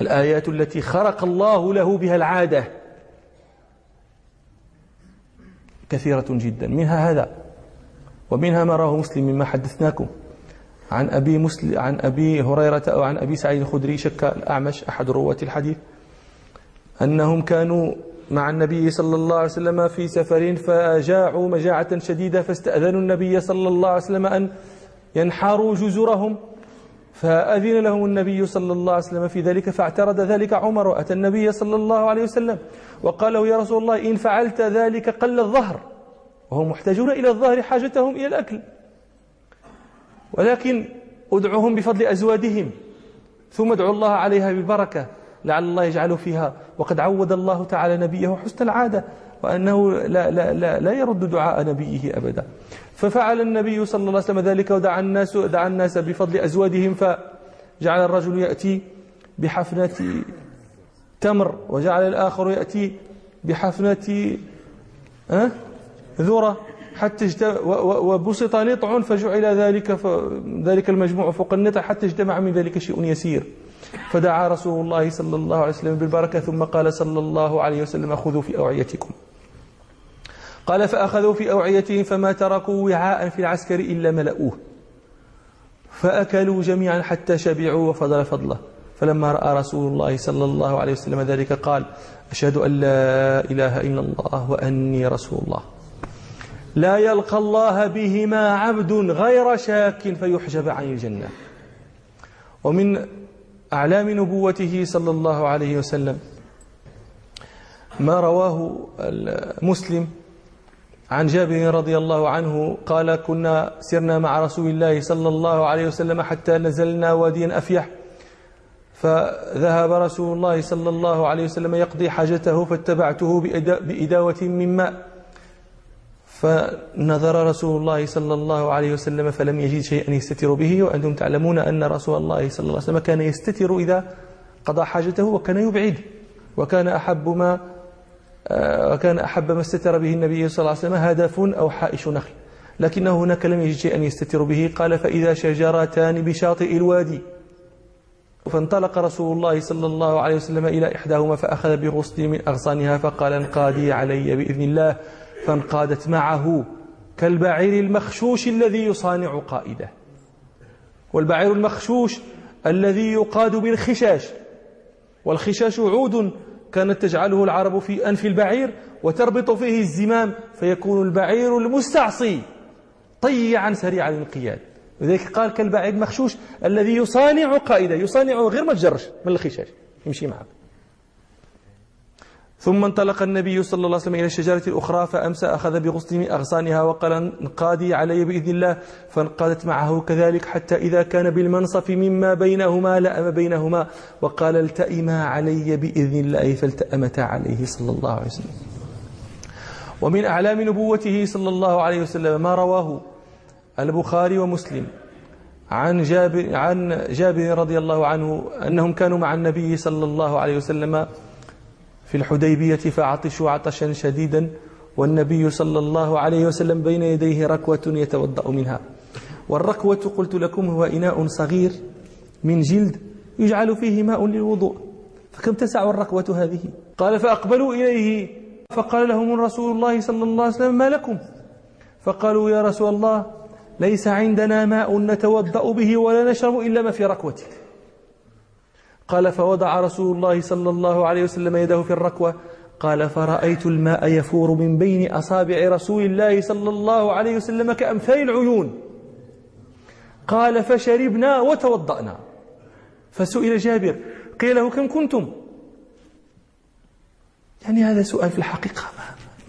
الآيات التي خرق الله له بها العادة كثيرة جدا. منها هذا ومنها ما راه مسلم مما حدثناكم. عن أبي مسلم عن أبي هريرة أو عن أبي سعيد الخدري شك الأعمش أحد رواة الحديث أنهم كانوا مع النبي صلى الله عليه وسلم في سفر فجاعوا مجاعة شديدة فاستأذنوا النبي صلى الله عليه وسلم أن ينحروا جزرهم فأذن لهم النبي صلى الله عليه وسلم في ذلك فاعترض ذلك عمر وأتى النبي صلى الله عليه وسلم وقال له يا رسول الله إن فعلت ذلك قل الظهر وهم محتاجون إلى الظهر حاجتهم إلى الأكل. ولكن أدعوهم بفضل أزوادهم ثم ادعوا الله عليها بالبركة لعل الله يجعل فيها وقد عود الله تعالى نبيه حسن العادة. وأنه لا, لا, لا, لا يرد دعاء نبيه أبدا. ففعل النبي صلى الله عليه وسلم ذلك ودعا الناس دعا الناس بفضل أزوادهم فجعل الرجل يأتي بحفنة تمر وجعل الآخر يأتي بحفنة أه؟ ذرة. حتى وبسط نطع فجعل ذلك ذلك المجموع فوق النطع حتى اجتمع من ذلك شيء يسير. فدعا رسول الله صلى الله عليه وسلم بالبركة ثم قال صلى الله عليه وسلم خذوا في أوعيتكم. قال فأخذوا في أوعيتهم فما تركوا وعاء في العسكر إلا ملأوه. فأكلوا جميعا حتى شبعوا وفضل فضله. فلما رأى رسول الله صلى الله عليه وسلم ذلك قال أشهد أن لا إله إلا الله وأني رسول الله. لا يلقى الله بهما عبد غير شاك فيحجب عن الجنة. ومن أعلام نبوته صلى الله عليه وسلم ما رواه مسلم عن جابر رضي الله عنه قال كنا سرنا مع رسول الله صلى الله عليه وسلم حتى نزلنا واديا أفيح. فذهب رسول الله صلى الله عليه وسلم يقضي حاجته فاتبعته بإداوة من ماء. فنظر رسول الله صلى الله عليه وسلم فلم يجد شيئا يستتر به وأنتم تعلمون أن رسول الله صلى الله عليه وسلم كان يستتر إذا قضى حاجته وكان يبعد وكان أحب ما وكان أحب ما استتر به النبي صلى الله عليه وسلم هدف أو حائش نخل. لكنه هناك لم يجد شيئا يستتر به. قال فإذا شجرتان بشاطئ الوادي. فانطلق رسول الله صلى الله عليه وسلم إلى إحداهما فأخذ بغصن من أغصانها فقال انقادي علي بإذن الله. فانقادت معه كالبعير المخشوش الذي يصانع قائده. والبعير المخشوش الذي يقاد بالخشاش. والخشاش عود كانت تجعله العرب في أنف البعير وتربط فيه الزمام فيكون البعير المستعصي طيعا سريع الانقياد لذلك قال كالبعير المخشوش الذي يصانع قائده يصانع غير ما تجرش من الخشاش يمشي معه. ثم انطلق النبي صلى الله عليه وسلم إلى الشجرة الأخرى فأمسى أخذ بغصن من أغصانها وقال انقادي علي بإذن الله فانقادت معه كذلك حتى إذا كان بالمنصف مما بينهما لأم بينهما وقال التئما علي بإذن الله فالتأمتا عليه صلى الله عليه وسلم. ومن أعلام نبوته صلى الله عليه وسلم ما رواه البخاري ومسلم عن جابر, عن جابر رضي الله عنه أنهم كانوا مع النبي صلى الله عليه وسلم في الحديبية فعطشوا عطشا شديدا والنبي صلى الله عليه وسلم بين يديه ركوة يتوضأ منها. والركوة قلت لكم هو إناء صغير من جلد يجعل فيه ماء للوضوء. فكم تسع الركوة هذه؟ قال فأقبلوا إليه. فقال لهم رسول الله صلى الله عليه وسلم ما لكم؟ فقالوا يا رسول الله ليس عندنا ماء نتوضأ به ولا نشرب إلا ما في ركوتك. قال فوضع رسول الله صلى الله عليه وسلم يده في الركوة قال فرأيت الماء يفور من بين أصابع رسول الله صلى الله عليه وسلم كأمثال العيون. قال فشربنا وتوضأنا. فسئل جابر قيل له كم كنتم؟ يعني هذا سؤال في الحقيقة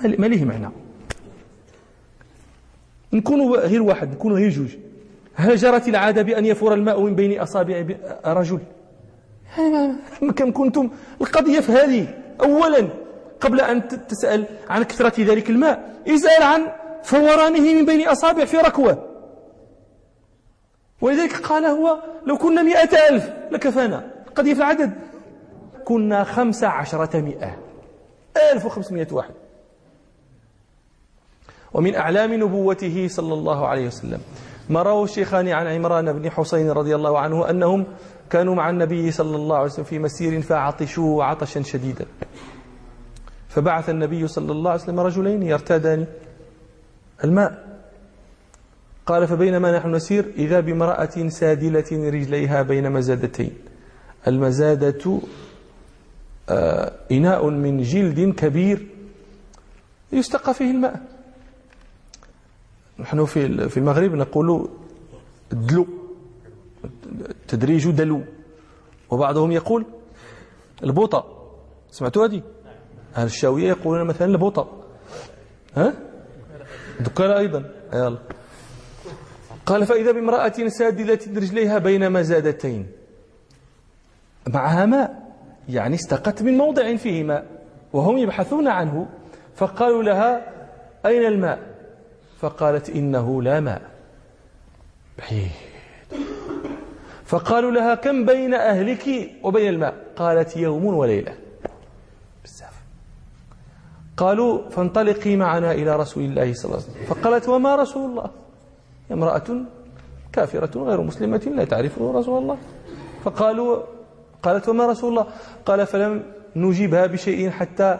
ما له معنى. نكونوا غير واحد نكونوا غير جوج. هل جرت العادة بأن يفور الماء من بين أصابع رجل. كم كنتم القضية في هذه. أولا قبل أن تسأل عن كثرة ذلك الماء اسأل عن فورانه من بين أصابع في ركوة. ولذلك قال هو لو كنا مئة ألف لكفانا. القضية في العدد. كنا خمسة عشرة مئة. ألف وخمسمائة واحد. ومن أعلام نبوته صلى الله عليه وسلم. ما روى الشيخان عن عمران بن حسين رضي الله عنه أنهم كانوا مع النبي صلى الله عليه وسلم في مسير فعطشوا عطشا شديدا. فبعث النبي صلى الله عليه وسلم رجلين يرتادان الماء. قال فبينما نحن نسير إذا بامرأة سادلة رجليها بين مزادتين. المزادة آه، إناء من جلد كبير يستقى فيه الماء. نحن في في المغرب نقول دلو تدريج دلو. وبعضهم يقول البوطة. سمعتوا هذه؟ الشاوية يقولون مثلا البوطة. ها؟ دكان أيضا. يلا. قال فإذا بامرأة سادلة رجليها بين مزادتين معها ماء. يعني استقت من موضع فيه ماء وهم يبحثون عنه. فقالوا لها أين الماء؟ فقالت إنه لا ماء. بعيد. فقالوا لها كم بين أهلك وبين الماء؟ قالت يوم وليلة. بزاف قالوا فانطلقي معنا إلى رسول الله صلى الله عليه وسلم. فقالت وما رسول الله؟ امرأة كافرة غير مسلمة لا تعرف رسول الله. فقالوا قالت وما رسول الله؟ قال فلم نجيبها بشيء حتى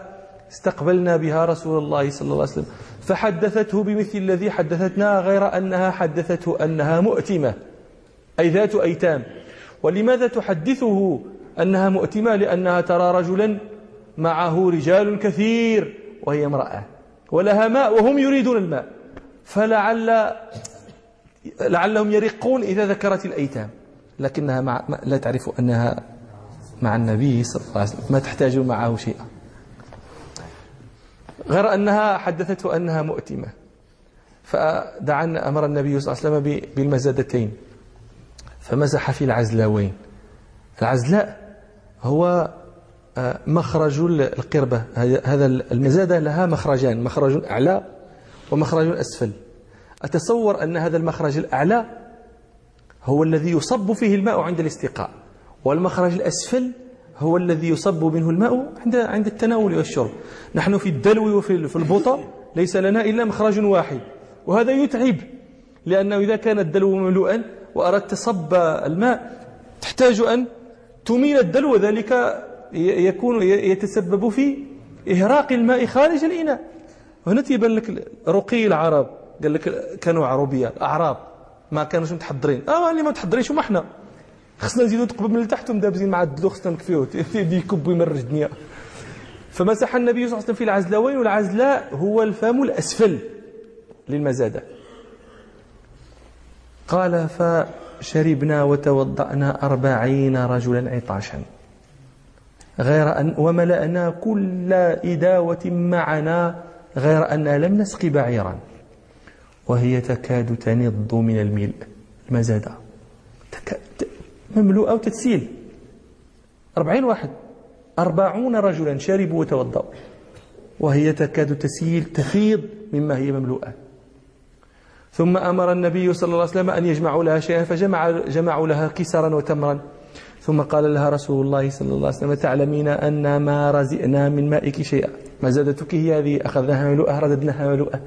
استقبلنا بها رسول الله صلى الله عليه وسلم. فحدثته بمثل الذي حدثتنا غير أنها حدثته أنها مؤتمة أي ذات أيتام. ولماذا تحدثه أنها مؤتمة؟ لأنها ترى رجلا معه رجال كثير وهي امرأة ولها ماء وهم يريدون الماء. فلعل لعلهم يرقون إذا ذكرت الأيتام. لكنها مع لا تعرف أنها مع النبي صلى الله عليه وسلم ما تحتاج معه شيئا. غير أنها حدثته أنها مؤتمة. فدعا أمر النبي صلى الله عليه وسلم بالمزادتين. فمزح في العزلاوين. العزلاء هو آه، مخرج القربة. هذا المزادة لها مخرجان مخرج أعلى ومخرج أسفل. أتصور أن هذا المخرج الأعلى هو الذي يصب فيه الماء عند الاستقاء والمخرج الأسفل هو الذي يصب منه الماء عند عند التناول والشرب. نحن في الدلو وفي البطة ليس لنا إلا مخرج واحد وهذا يتعب لأنه إذا كان الدلو مملوءا وأردت صب الماء تحتاج أن تميل الدلو وذلك يكون يتسبب في إهراق الماء خارج الإناء. هنا تيبان لك رقي العرب قال لك كانوا عربية أعراب ما كانوش متحضرين. آه اللي ما متحضرينش هما حنا خصنا نزيدو تقبل من التحت ومدابزين مع الدلو خصنا نكفيوه يكب ويمرج الدنيا فمسح النبي صلى الله عليه وسلم في العزلوين والعزلاء هو الفم الأسفل للمزادة. قال فشربنا وتوضأنا أربعين رجلا عطاشا. غير أن وملأنا كل إداوة معنا غير أن لم نسقي بعيرا. وهي تكاد تنض من الملء المزادة. مملوءة وتتسيل. أربعين واحد. أربعون رجلا شربوا وتوضأوا. وهي تكاد تسيل تفيض مما هي مملوءة. ثم أمر النبي صلى الله عليه وسلم أن يجمعوا لها شيئا فجمع جمعوا لها كسرا وتمرا. ثم قال لها رسول الله صلى الله عليه وسلم تعلمين أن ما رزئنا من مائك شيئا. ما زادتك هي هذه؟ أخذناها ملوءة رددناها ملوءة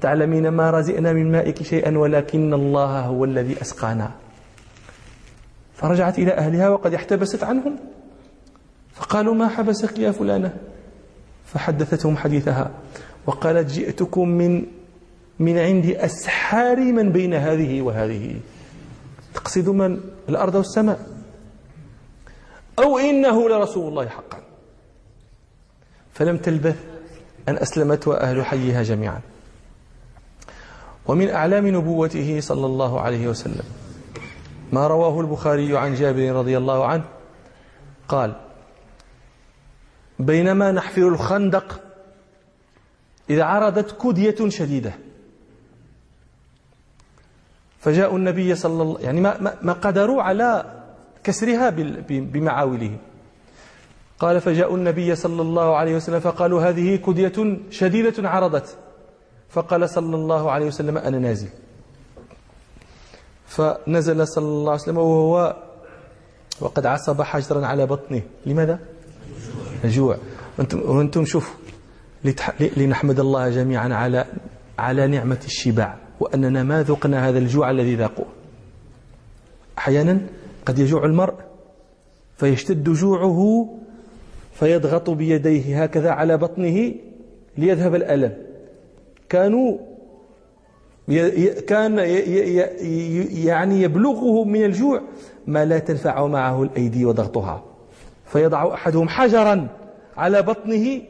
تعلمين ما رزئنا من مائك شيئا ولكن الله هو الذي أسقانا. فرجعت إلى أهلها وقد احتبست عنهم. فقالوا ما حبسك يا فلانة؟ فحدثتهم حديثها وقالت جئتكم من من عند أسحار من بين هذه وهذه. تقصد من الأرض والسماء؟ أو إنه لرسول الله حقا. فلم تلبث أن أسلمت وأهل حيها جميعا. ومن أعلام نبوته صلى الله عليه وسلم ما رواه البخاري عن جابر رضي الله عنه؟ قال بينما نحفر الخندق إذا عرضت كدية شديدة. فجاءوا النبي صلى الله يعني ما, ما قدروا على كسرها بمعاولهم قال فجاءوا النبي صلى الله عليه وسلم فقالوا هذه كدية شديدة عرضت. فقال صلى الله عليه وسلم أنا نازل. فنزل صلى الله عليه وسلم وهو وقد عصب حجرا على بطنه. لماذا؟ الجوع. وأنتم شوفوا لنحمد الله جميعا على على نعمة الشبع وأننا ما ذقنا هذا الجوع الذي ذاقوه. أحيانا قد يجوع المرء فيشتد جوعه فيضغط بيديه هكذا على بطنه ليذهب الألم. كانوا كان يعني يبلغه من الجوع ما لا تنفع معه الأيدي وضغطها. فيضع أحدهم حجرا على بطنه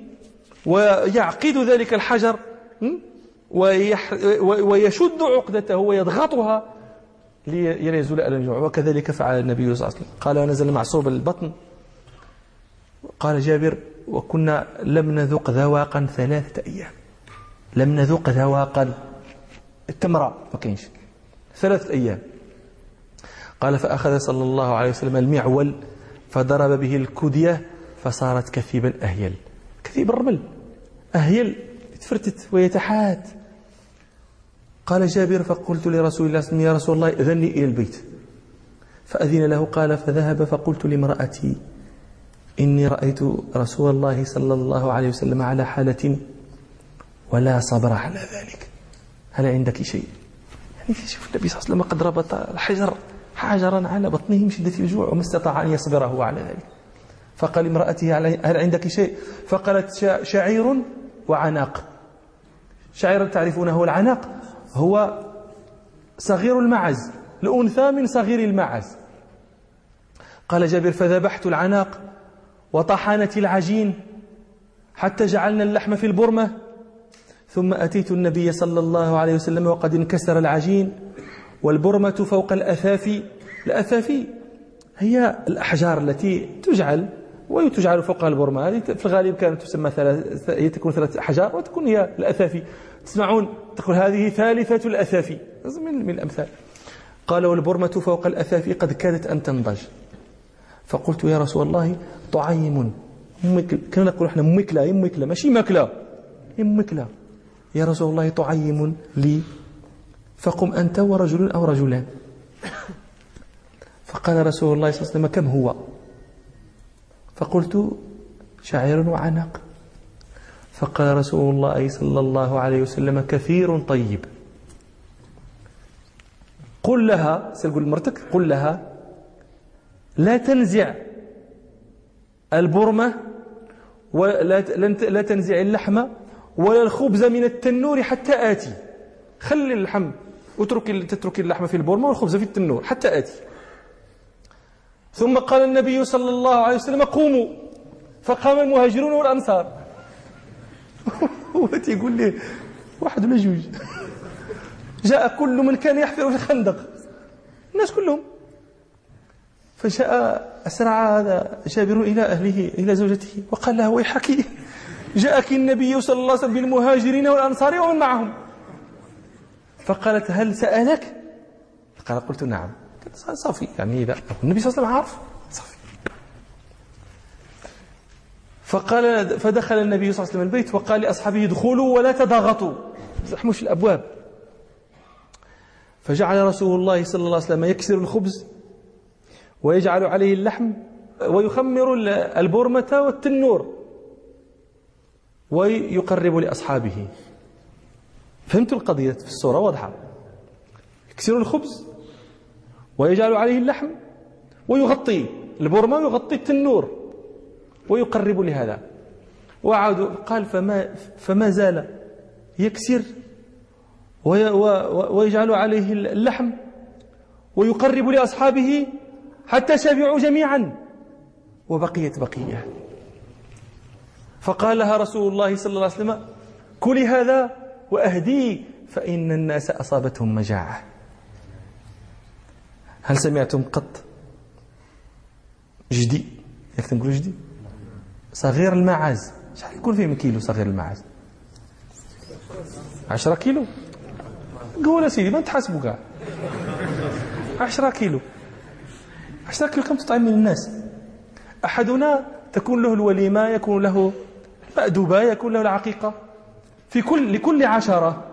ويعقد ذلك الحجر ويشد عقدته ويضغطها ليزول ألم الجوع. وكذلك فعل النبي صلى الله عليه وسلم. قال ونزل معصوب البطن. قال جابر وكنا لم نذق ذواقا ثلاثة أيام. لم نذق ذواقا. التمرة. ما كاينش ثلاثة أيام. قال فأخذ صلى الله عليه وسلم المعول فضرب به الكدية فصارت كثيبا أهيل كثيب الرمل. أهيل. يتفرتت ويتحات. قال جابر فقلت لرسول الله صلى الله عليه وسلم يا رسول الله اذني إلى البيت. فأذن له قال فذهب فقلت لامرأتي إني رأيت رسول الله صلى الله عليه وسلم على حالة ولا صبر على ذلك. هل عندك شيء؟ يعني شوف النبي صلى الله عليه وسلم قد ربط الحجر حجرا على بطنه من شدة الجوع وما استطاع أن يصبر هو على ذلك. فقال امرأته هل عندك شيء؟ فقالت شعير وعناق. شعير تعرفونه العناق؟ هو صغير المعز الأنثى من صغير المعز. قال جابر فذبحت العناق وطحنت العجين حتى جعلنا اللحم في البرمة. ثم أتيت النبي صلى الله عليه وسلم وقد انكسر العجين والبرمة فوق الأثافي الأثافي هي الأحجار التي تجعل وتجعل فوقها البرمة. هذه في الغالب كانت تسمى ثلاث هي تكون ثلاث أحجار وتكون هي الأثافي تسمعون تقول هذه ثالثة الأثافي من, الأمثال. قال والبرمة فوق الأثافي قد كادت أن تنضج. فقلت يا رسول الله طعيم. كنا نقول إحنا مكلة. مكلة؟ ماشي مكلة. مكلة؟ يا رسول الله طعيم لي فقم أنت ورجل أو رجلان. فقال رسول الله صلى الله عليه وسلم كم هو؟ فقلت شعير وعنق. فقال رسول الله صلى الله عليه وسلم كثير طيب. قل لها سأقول مرتك قل لها لا تنزع البرمة ولا لا تنزع اللحم ولا الخبز من التنور حتى آتي. خلي اللحم اترك تترك اللحم في البرمة والخبز في التنور حتى آتي. ثم قال النبي صلى الله عليه وسلم قوموا. فقام المهاجرون والأنصار. هو تيقول لي واحد ولا جوج؟ جاء كل من كان يحفر في الخندق. الناس كلهم. فجاء أسرع هذا جابر إلى أهله إلى زوجته وقال لها ويحك جاءك النبي صلى الله عليه وسلم بالمهاجرين والأنصار ومن معهم. فقالت هل سألك؟ قال قلت نعم. صافي. يعني إذا النبي صلى الله عليه وسلم عارف. صافي. فقال فدخل النبي صلى الله عليه وسلم البيت وقال لأصحابه ادخلوا ولا تضاغطوا. زحموش الأبواب. فجعل رسول الله صلى الله عليه وسلم يكسر الخبز ويجعل عليه اللحم ويخمر البرمة والتنور. ويقرب لأصحابه. فهمتوا القضية في الصورة؟ واضحة. يكسر الخبز ويجعل عليه اللحم ويغطي البرمة ويغطي التنور ويقرب لهذا. وعاد قال فما, فما زال يكسر ويجعل عليه اللحم ويقرب لأصحابه حتى شبعوا جميعا. وبقيت بقية. فقال لها رسول الله صلى الله عليه وسلم كلي هذا وأهدي فإن الناس أصابتهم مجاعة. هل سمعتم قط جدي؟ ياك تنقولوا جدي؟ صغير المعاز شحال يكون فيه من كيلو صغير المعاز عشرة كيلو. قول سيدي ما تحاسبوا كاع. عشرة كيلو. عشرة كيلو كم تطعم من الناس؟ أحدنا تكون له الوليمة يكون له مأدوبة يكون له العقيقة. في كل لكل عشرة.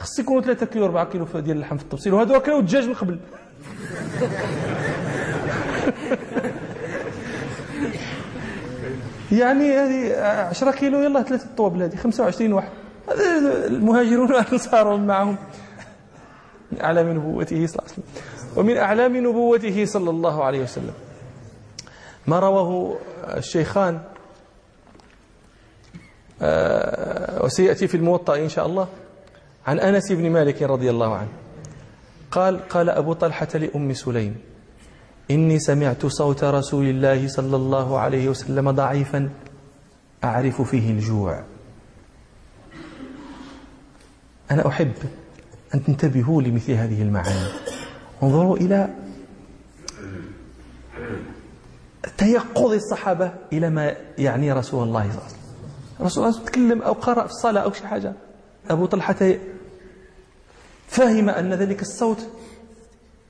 خص يكونوا 3 كيلو 4 كيلو ديال اللحم في التبصير وهذو كانوا الدجاج من قبل. يعني هذه 10 كيلو يلا ثلاثة طوابل هذه 25 واحد. المهاجرون والانصار معهم. من أعلام نبوته صلى الله عليه وسلم. ومن أعلام نبوته صلى الله عليه وسلم. ما رواه الشيخان وسيأتي في الموطأ إن شاء الله. عن أنس بن مالك رضي الله عنه. قال قال أبو طلحة لأم سليم إني سمعت صوت رسول الله صلى الله عليه وسلم ضعيفا أعرف فيه الجوع. أنا أحب أن تنتبهوا لمثل هذه المعاني. انظروا إلى تيقظ الصحابة إلى ما يعني رسول الله صلى الله عليه وسلم. رسول الله تكلم أو قرأ في الصلاة أو شي حاجة. أبو طلحة فهم أن ذلك الصوت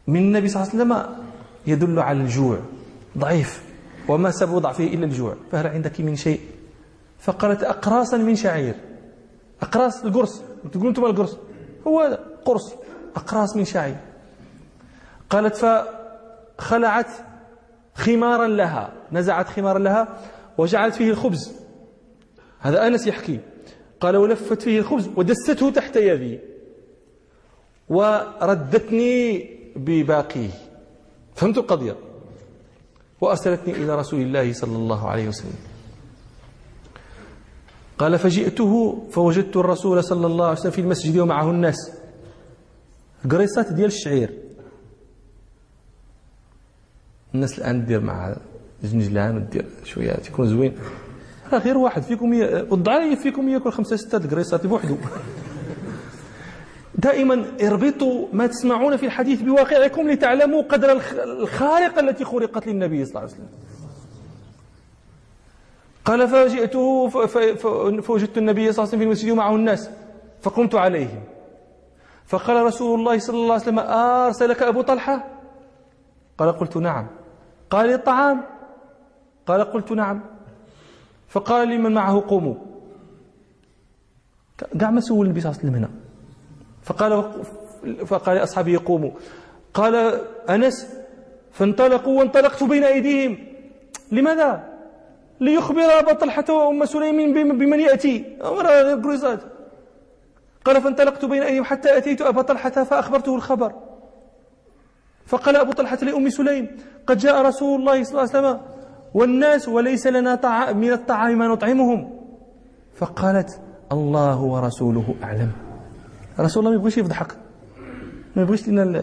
من النبي صلى الله عليه وسلم يدل على الجوع ضعيف وما سبب ضعفه إلا الجوع. فهل عندك من شيء؟ فقالت أقراصا من شعير. أقراص القرص تقولون أنتم القرص. هو هذا قرص أقراص من شعير. قالت فخلعت خمارا لها نزعت خمارا لها وجعلت فيه الخبز. هذا أنس يحكي. قال ولفت فيه الخبز ودسته تحت يدي وردتني بباقيه. فهمت القضية؟ وأرسلتني إلى رسول الله صلى الله عليه وسلم. قال فجئته فوجدت الرسول صلى الله عليه وسلم في المسجد ومعه الناس. قريصات ديال الشعير. الناس الآن دير مع جنجلان ودير شوية تكون زوين. غير واحد فيكم الضعيف فيكم ياكل خمسة ستة قريصات بوحده دائما اربطوا ما تسمعون في الحديث بواقعكم لتعلموا قدر الخارقة التي خلقت للنبي صلى الله عليه وسلم. قال فجئته فوجدت النبي صلى الله عليه وسلم في المسجد ومعه الناس فقمت عليهم. فقال رسول الله صلى الله عليه وسلم أرسلك أبو طلحة؟ قال قلت نعم. قال الطعام؟ قال قلت نعم. فقال لمن معه قوموا. قاع ما سول النبي صلى الله عليه وسلم هنا. فقال فقال لأصحابه قوموا. قال أنس فانطلقوا وانطلقت بين أيديهم. لماذا؟ ليخبر أبا طلحة وأم سليم بمن يأتي. أمر قريزات قال فانطلقت بين أيديهم حتى أتيت أبا طلحة فأخبرته الخبر. فقال أبو طلحة لأم سليم قد جاء رسول الله صلى الله عليه وسلم والناس وليس لنا طعام من الطعام ما نطعمهم. فقالت الله ورسوله أعلم. رسول الله ما يبغيش يفضحك. ما يبغيش لنا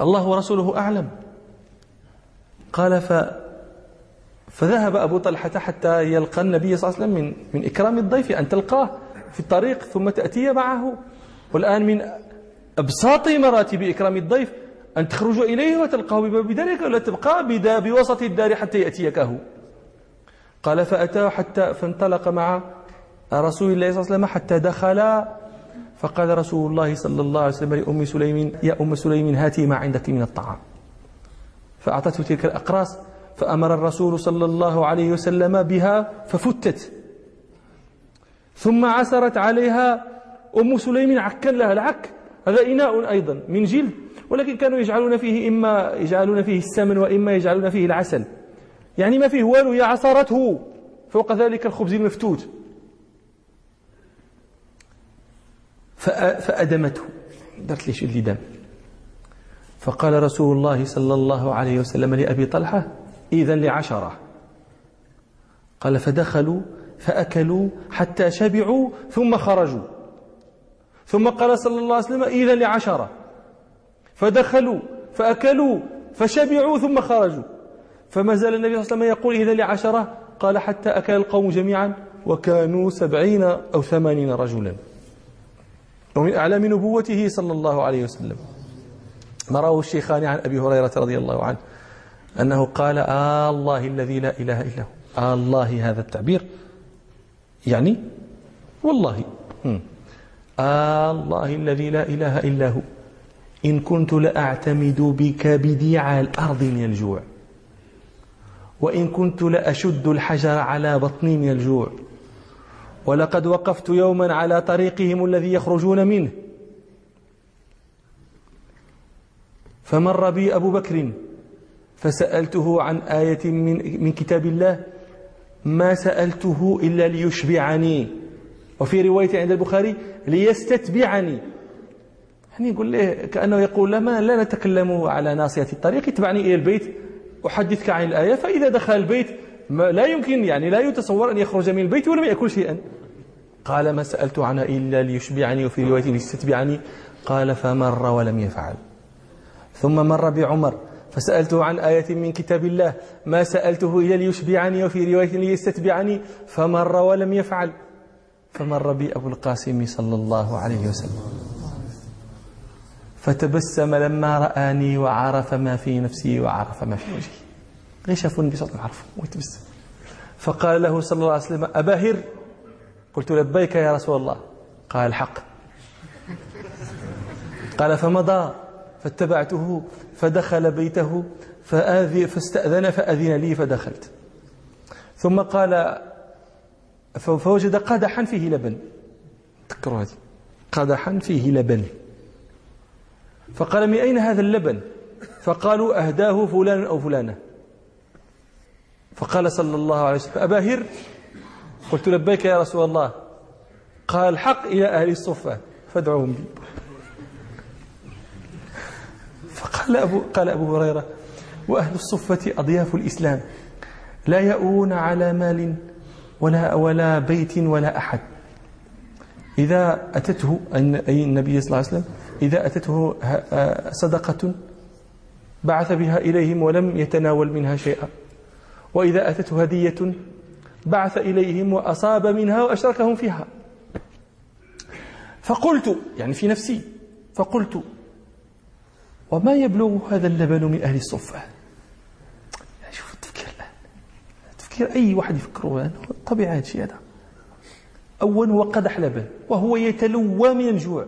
الله ورسوله أعلم. قال ف فذهب أبو طلحة حتى يلقى النبي صلى الله عليه وسلم من, من إكرام الضيف أن تلقاه في الطريق ثم تأتي معه. والآن من أبساط مراتب إكرام الضيف أن تخرج إليه وتلقاه بباب ذلك ولا تبقى بوسط الدار حتى يأتيك هو. قال فأتى حتى فانطلق مع رسول الله صلى الله عليه وسلم حتى دخل. فقال رسول الله صلى الله عليه وسلم لأم سليم يا أم سليم هاتي ما عندك من الطعام. فأعطته تلك الأقراص فأمر الرسول صلى الله عليه وسلم بها ففتت. ثم عسرت عليها أم سليم عكا لها العك. هذا إناء أيضا من جلد. ولكن كانوا يجعلون فيه إما يجعلون فيه السمن وإما يجعلون فيه العسل. يعني ما فيه؟ والو هي عصرته فوق ذلك الخبز المفتوت. فأدمته. درت لي اللي دم؟ فقال رسول الله صلى الله عليه وسلم لأبي طلحة إذا لعشرة. قال فدخلوا فأكلوا حتى شبعوا ثم خرجوا. ثم قال صلى الله عليه وسلم إذا لعشرة. فدخلوا فأكلوا فشبعوا ثم خرجوا. فما زال النبي صلى الله عليه وسلم يقول إذا لعشرة قال حتى أكل القوم جميعا وكانوا سبعين أو ثمانين رجلا. ومن أعلام نبوته صلى الله عليه وسلم. ما رواه الشيخان عن أبي هريرة رضي الله عنه أنه قال آه الله الذي لا إله إلا هو. آه الله هذا التعبير. يعني والله. آه الله الذي لا إله إلا هو. إن كنت لأعتمد بكبدي على الأرض من الجوع وإن كنت لأشد الحجر على بطني من الجوع ولقد وقفت يوما على طريقهم الذي يخرجون منه. فمر بي أبو بكر فسألته عن آية من, من كتاب الله ما سألته إلا ليشبعني. وفي رواية عند البخاري ليستتبعني. يعني يقول له كأنه يقول لما لا نتكلم على ناصية الطريق اتبعني إلى البيت أحدثك عن الآية فإذا دخل البيت ما لا يمكن يعني لا يتصور أن يخرج من البيت ولم يأكل شيئا. قال ما سألت عنها إلا ليشبعني وفي رواية ليستتبعني قال فمر ولم يفعل. ثم مر بعمر. فسألته عن آية من كتاب الله. ما سألته إلا ليشبعني وفي رواية ليستتبعني. فمر ولم يفعل. فمر بي أبو القاسم صلى الله عليه وسلم. فتبسم لما رآني وعرف ما في نفسي وعرف ما في وجهي. غير الله عليه وسلم ويتبسم؟ فقال له صلى الله عليه وسلم أباهر؟ قلت لبيك يا رسول الله. قال الحق قال فمضى فاتبعته فدخل بيته فاستأذن فأذن لي فدخلت. ثم قال فوجد قدحا فيه لبن. تذكروا هذه؟ قدحا فيه لبن. فقال من أين هذا اللبن؟ فقالوا أهداه فلان أو فلانة. فقال صلى الله عليه وسلم أبا هر؟ قلت لبيك يا رسول الله. قال حق إلى أهل الصفة فادعوهم. لي فقال أبو, قال أبو هريرة وأهل الصفة أضياف الإسلام. لا يأوون على مال ولا ولا بيت ولا أحد. إذا أتته أي النبي صلى الله عليه وسلم إذا أتته صدقة بعث بها إليهم ولم يتناول منها شيئا. وإذا أتته هدية بعث إليهم وأصاب منها وأشركهم فيها. فقلت يعني في نفسي فقلت وما يبلغ هذا اللبن من أهل الصفة؟ يعني شوف التفكير الآن. تفكير أي واحد يفكره طبيعة هذا الشيء هذا. أول هو قدح لبن وهو يتلوى من الجوع.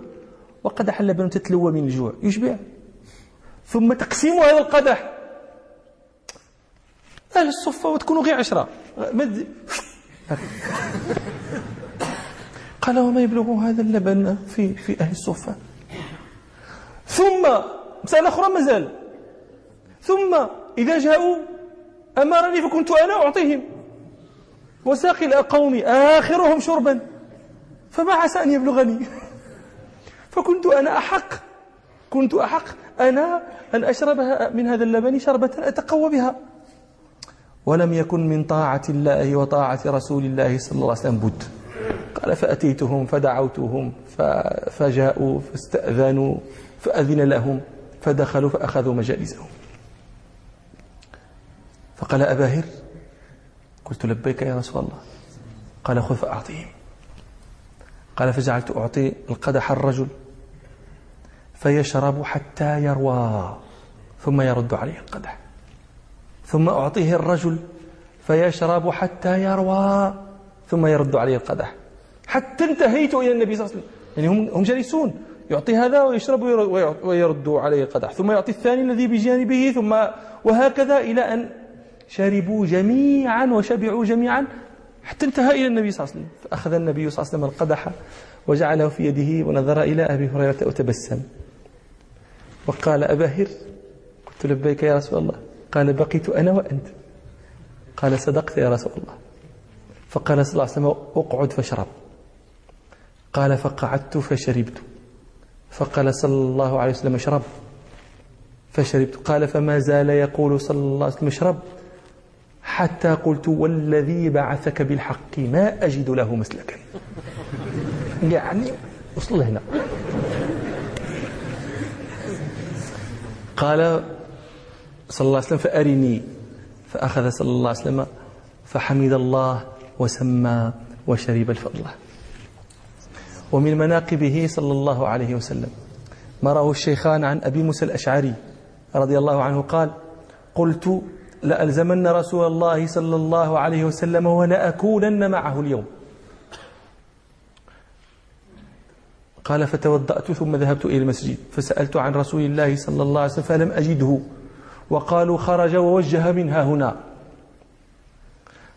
وقدح اللبن تتلوى من الجوع. يشبع. ثم تقسيم هذا القدح. أهل الصفة وتكونوا غير عشرة. مد قال وما يبلغ هذا اللبن في في أهل الصفة. ثم مسألة أخرى مازال. ثم إذا جاءوا أمرني فكنت أنا أعطيهم. وساقي قومي آخرهم شربا. فما عسى أن يبلغني. فكنت أنا أحق. كنت أحق. أنا أن أشرب من هذا اللبن شربة أتقوى بها. ولم يكن من طاعة الله وطاعة رسول الله صلى الله عليه وسلم بد. قال فأتيتهم فدعوتهم فجاءوا فاستأذنوا فأذن لهم فدخلوا فأخذوا مجالسهم. فقال أباهر قلت لبيك يا رسول الله. قال خذ فأعطيهم. قال فجعلت أعطي القدح الرجل. فيشرب حتى يروى ثم يرد عليه القدح. ثم أعطيه الرجل فيشرب حتى يروى ثم يرد عليه القدح. حتى انتهيت إلى النبي صلى الله عليه وسلم. يعني هم, هم جالسون. يعطي هذا ويشرب ويرد عليه القدح. ثم يعطي الثاني الذي بجانبه ثم وهكذا إلى أن شربوا جميعا وشبعوا جميعا حتى انتهى إلى النبي صلى الله عليه وسلم. فأخذ النبي صلى الله عليه وسلم القدح وجعله في يده ونظر إلى أبي هريرة وتبسم. وقال أبا هر قلت لبيك يا رسول الله. قال بقيت أنا وأنت. قال صدقت يا رسول الله. فقال صلى الله عليه وسلم اقعد فاشرب. قال فقعدت فشربت. فقال صلى الله عليه وسلم اشرب. فشربت. قال فما زال يقول صلى الله عليه وسلم اشرب. حتى قلت والذي بعثك بالحق ما أجد له مسلكا. يعني وصل هنا قال صلى الله عليه وسلم فأرني. فأخذ صلى الله عليه وسلم فحمد الله وسمى وشرب الفضل. ومن مناقبه صلى الله عليه وسلم. ما رواه الشيخان عن أبي موسى الأشعري رضي الله عنه قال قلت لألزمن رسول الله صلى الله عليه وسلم ولأكونن معه اليوم. قال فتوضأت ثم ذهبت إلى المسجد فسألت عن رسول الله صلى الله عليه وسلم فلم أجده وقالوا خرج ووجه منها هنا.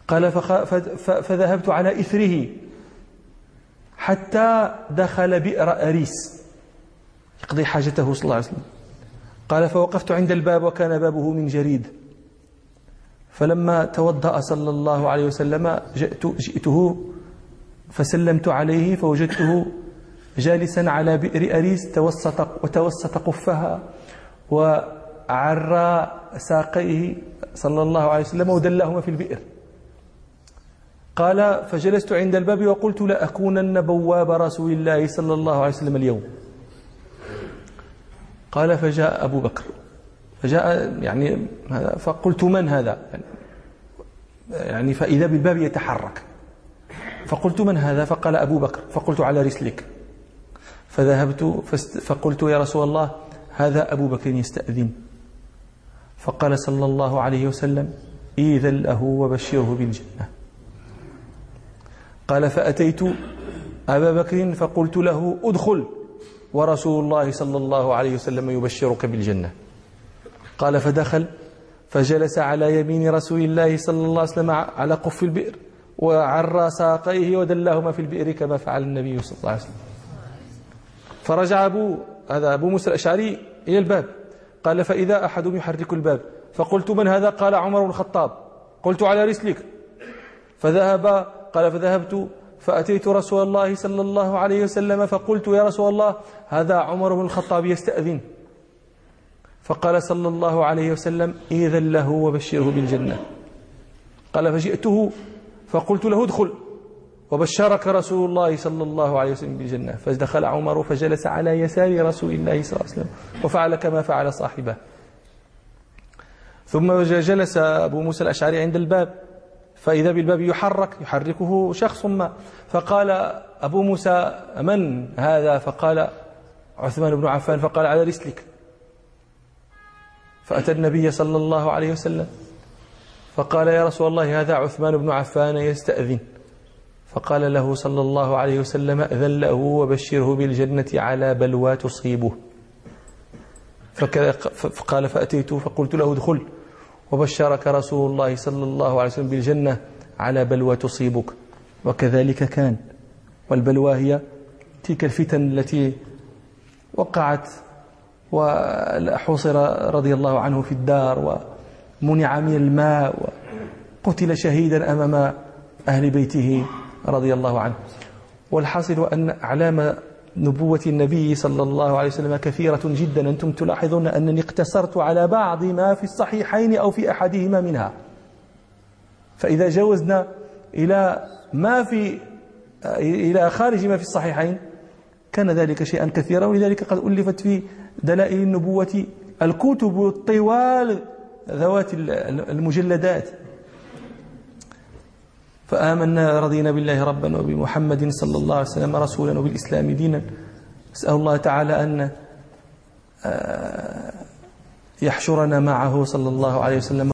قال فذهبت على إثره حتى دخل بئر أريس يقضي حاجته صلى الله عليه وسلم. قال فوقفت عند الباب وكان بابه من جريد. فلما توضأ صلى الله عليه وسلم جئت جئته فسلمت عليه فوجدته جالسا على بئر أريس توسط وتوسط قفها وعرى ساقيه صلى الله عليه وسلم ودلهما في البئر. قال فجلست عند الباب وقلت لأكونن بواب رسول الله صلى الله عليه وسلم اليوم. قال فجاء أبو بكر. فجاء يعني فقلت من هذا؟ يعني فإذا بالباب يتحرك. فقلت من هذا؟ فقال أبو بكر. فقلت على رسلك. فذهبت فقلت يا رسول الله هذا أبو بكر يستأذن. فقال صلى الله عليه وسلم إذن له وبشره بالجنة. قال فأتيت أبا بكر فقلت له أدخل ورسول الله صلى الله عليه وسلم يبشرك بالجنة. قال فدخل فجلس على يمين رسول الله صلى الله عليه وسلم على قف البئر وعرى ساقيه ودلهما في البئر كما فعل النبي صلى الله عليه وسلم. فرجع أبو هذا أبو موسى الأشعري إلى الباب. قال فإذا أحد يحرك الباب؟ فقلت من هذا؟ قال عمر بن الخطاب. قلت على رسلك. فذهب قال فذهبت فأتيت رسول الله صلى الله عليه وسلم فقلت يا رسول الله هذا عمر بن الخطاب يستأذن. فقال صلى الله عليه وسلم إذن له وبشره بالجنة. قال فجئته؟ فقلت له ادخل. وبشرك رسول الله صلى الله عليه وسلم بالجنة. فدخل عمر فجلس على يسار رسول الله صلى الله عليه وسلم وفعل كما فعل صاحبه. ثم جلس أبو موسى الأشعري عند الباب. فإذا بالباب يحرك يحركه شخص ما. فقال أبو موسى من هذا؟ فقال عثمان بن عفان فقال على رسلك. فأتى النبي صلى الله عليه وسلم. فقال يا رسول الله هذا عثمان بن عفان يستأذن. فقال له صلى الله عليه وسلم أذن له وبشره بالجنة على بلوى تصيبه فقال فأتيت فقلت له ادخل. وبشرك رسول الله صلى الله عليه وسلم بالجنة على بلوى تصيبك وكذلك كان. والبلوى هي تلك الفتن التي وقعت وحوصر رضي الله عنه في الدار ومنع من الماء وقتل شهيدا أمام أهل بيته. رضي الله عنه. والحاصل أن أعلام نبوة النبي صلى الله عليه وسلم كثيرة جدا. أنتم تلاحظون أنني اقتصرت على بعض ما في الصحيحين أو في أحدهما منها. فإذا جوزنا إلى ما في إلى خارج ما في الصحيحين كان ذلك شيئا كثيرا. ولذلك قد ألفت في دلائل النبوة الكتب الطوال ذوات المجلدات. فآمنا رضينا بالله ربا وبمحمد صلى الله عليه وسلم رسولا وبالإسلام دينا. أسأل الله تعالى أن آه، يحشرنا معه صلى الله عليه وسلم.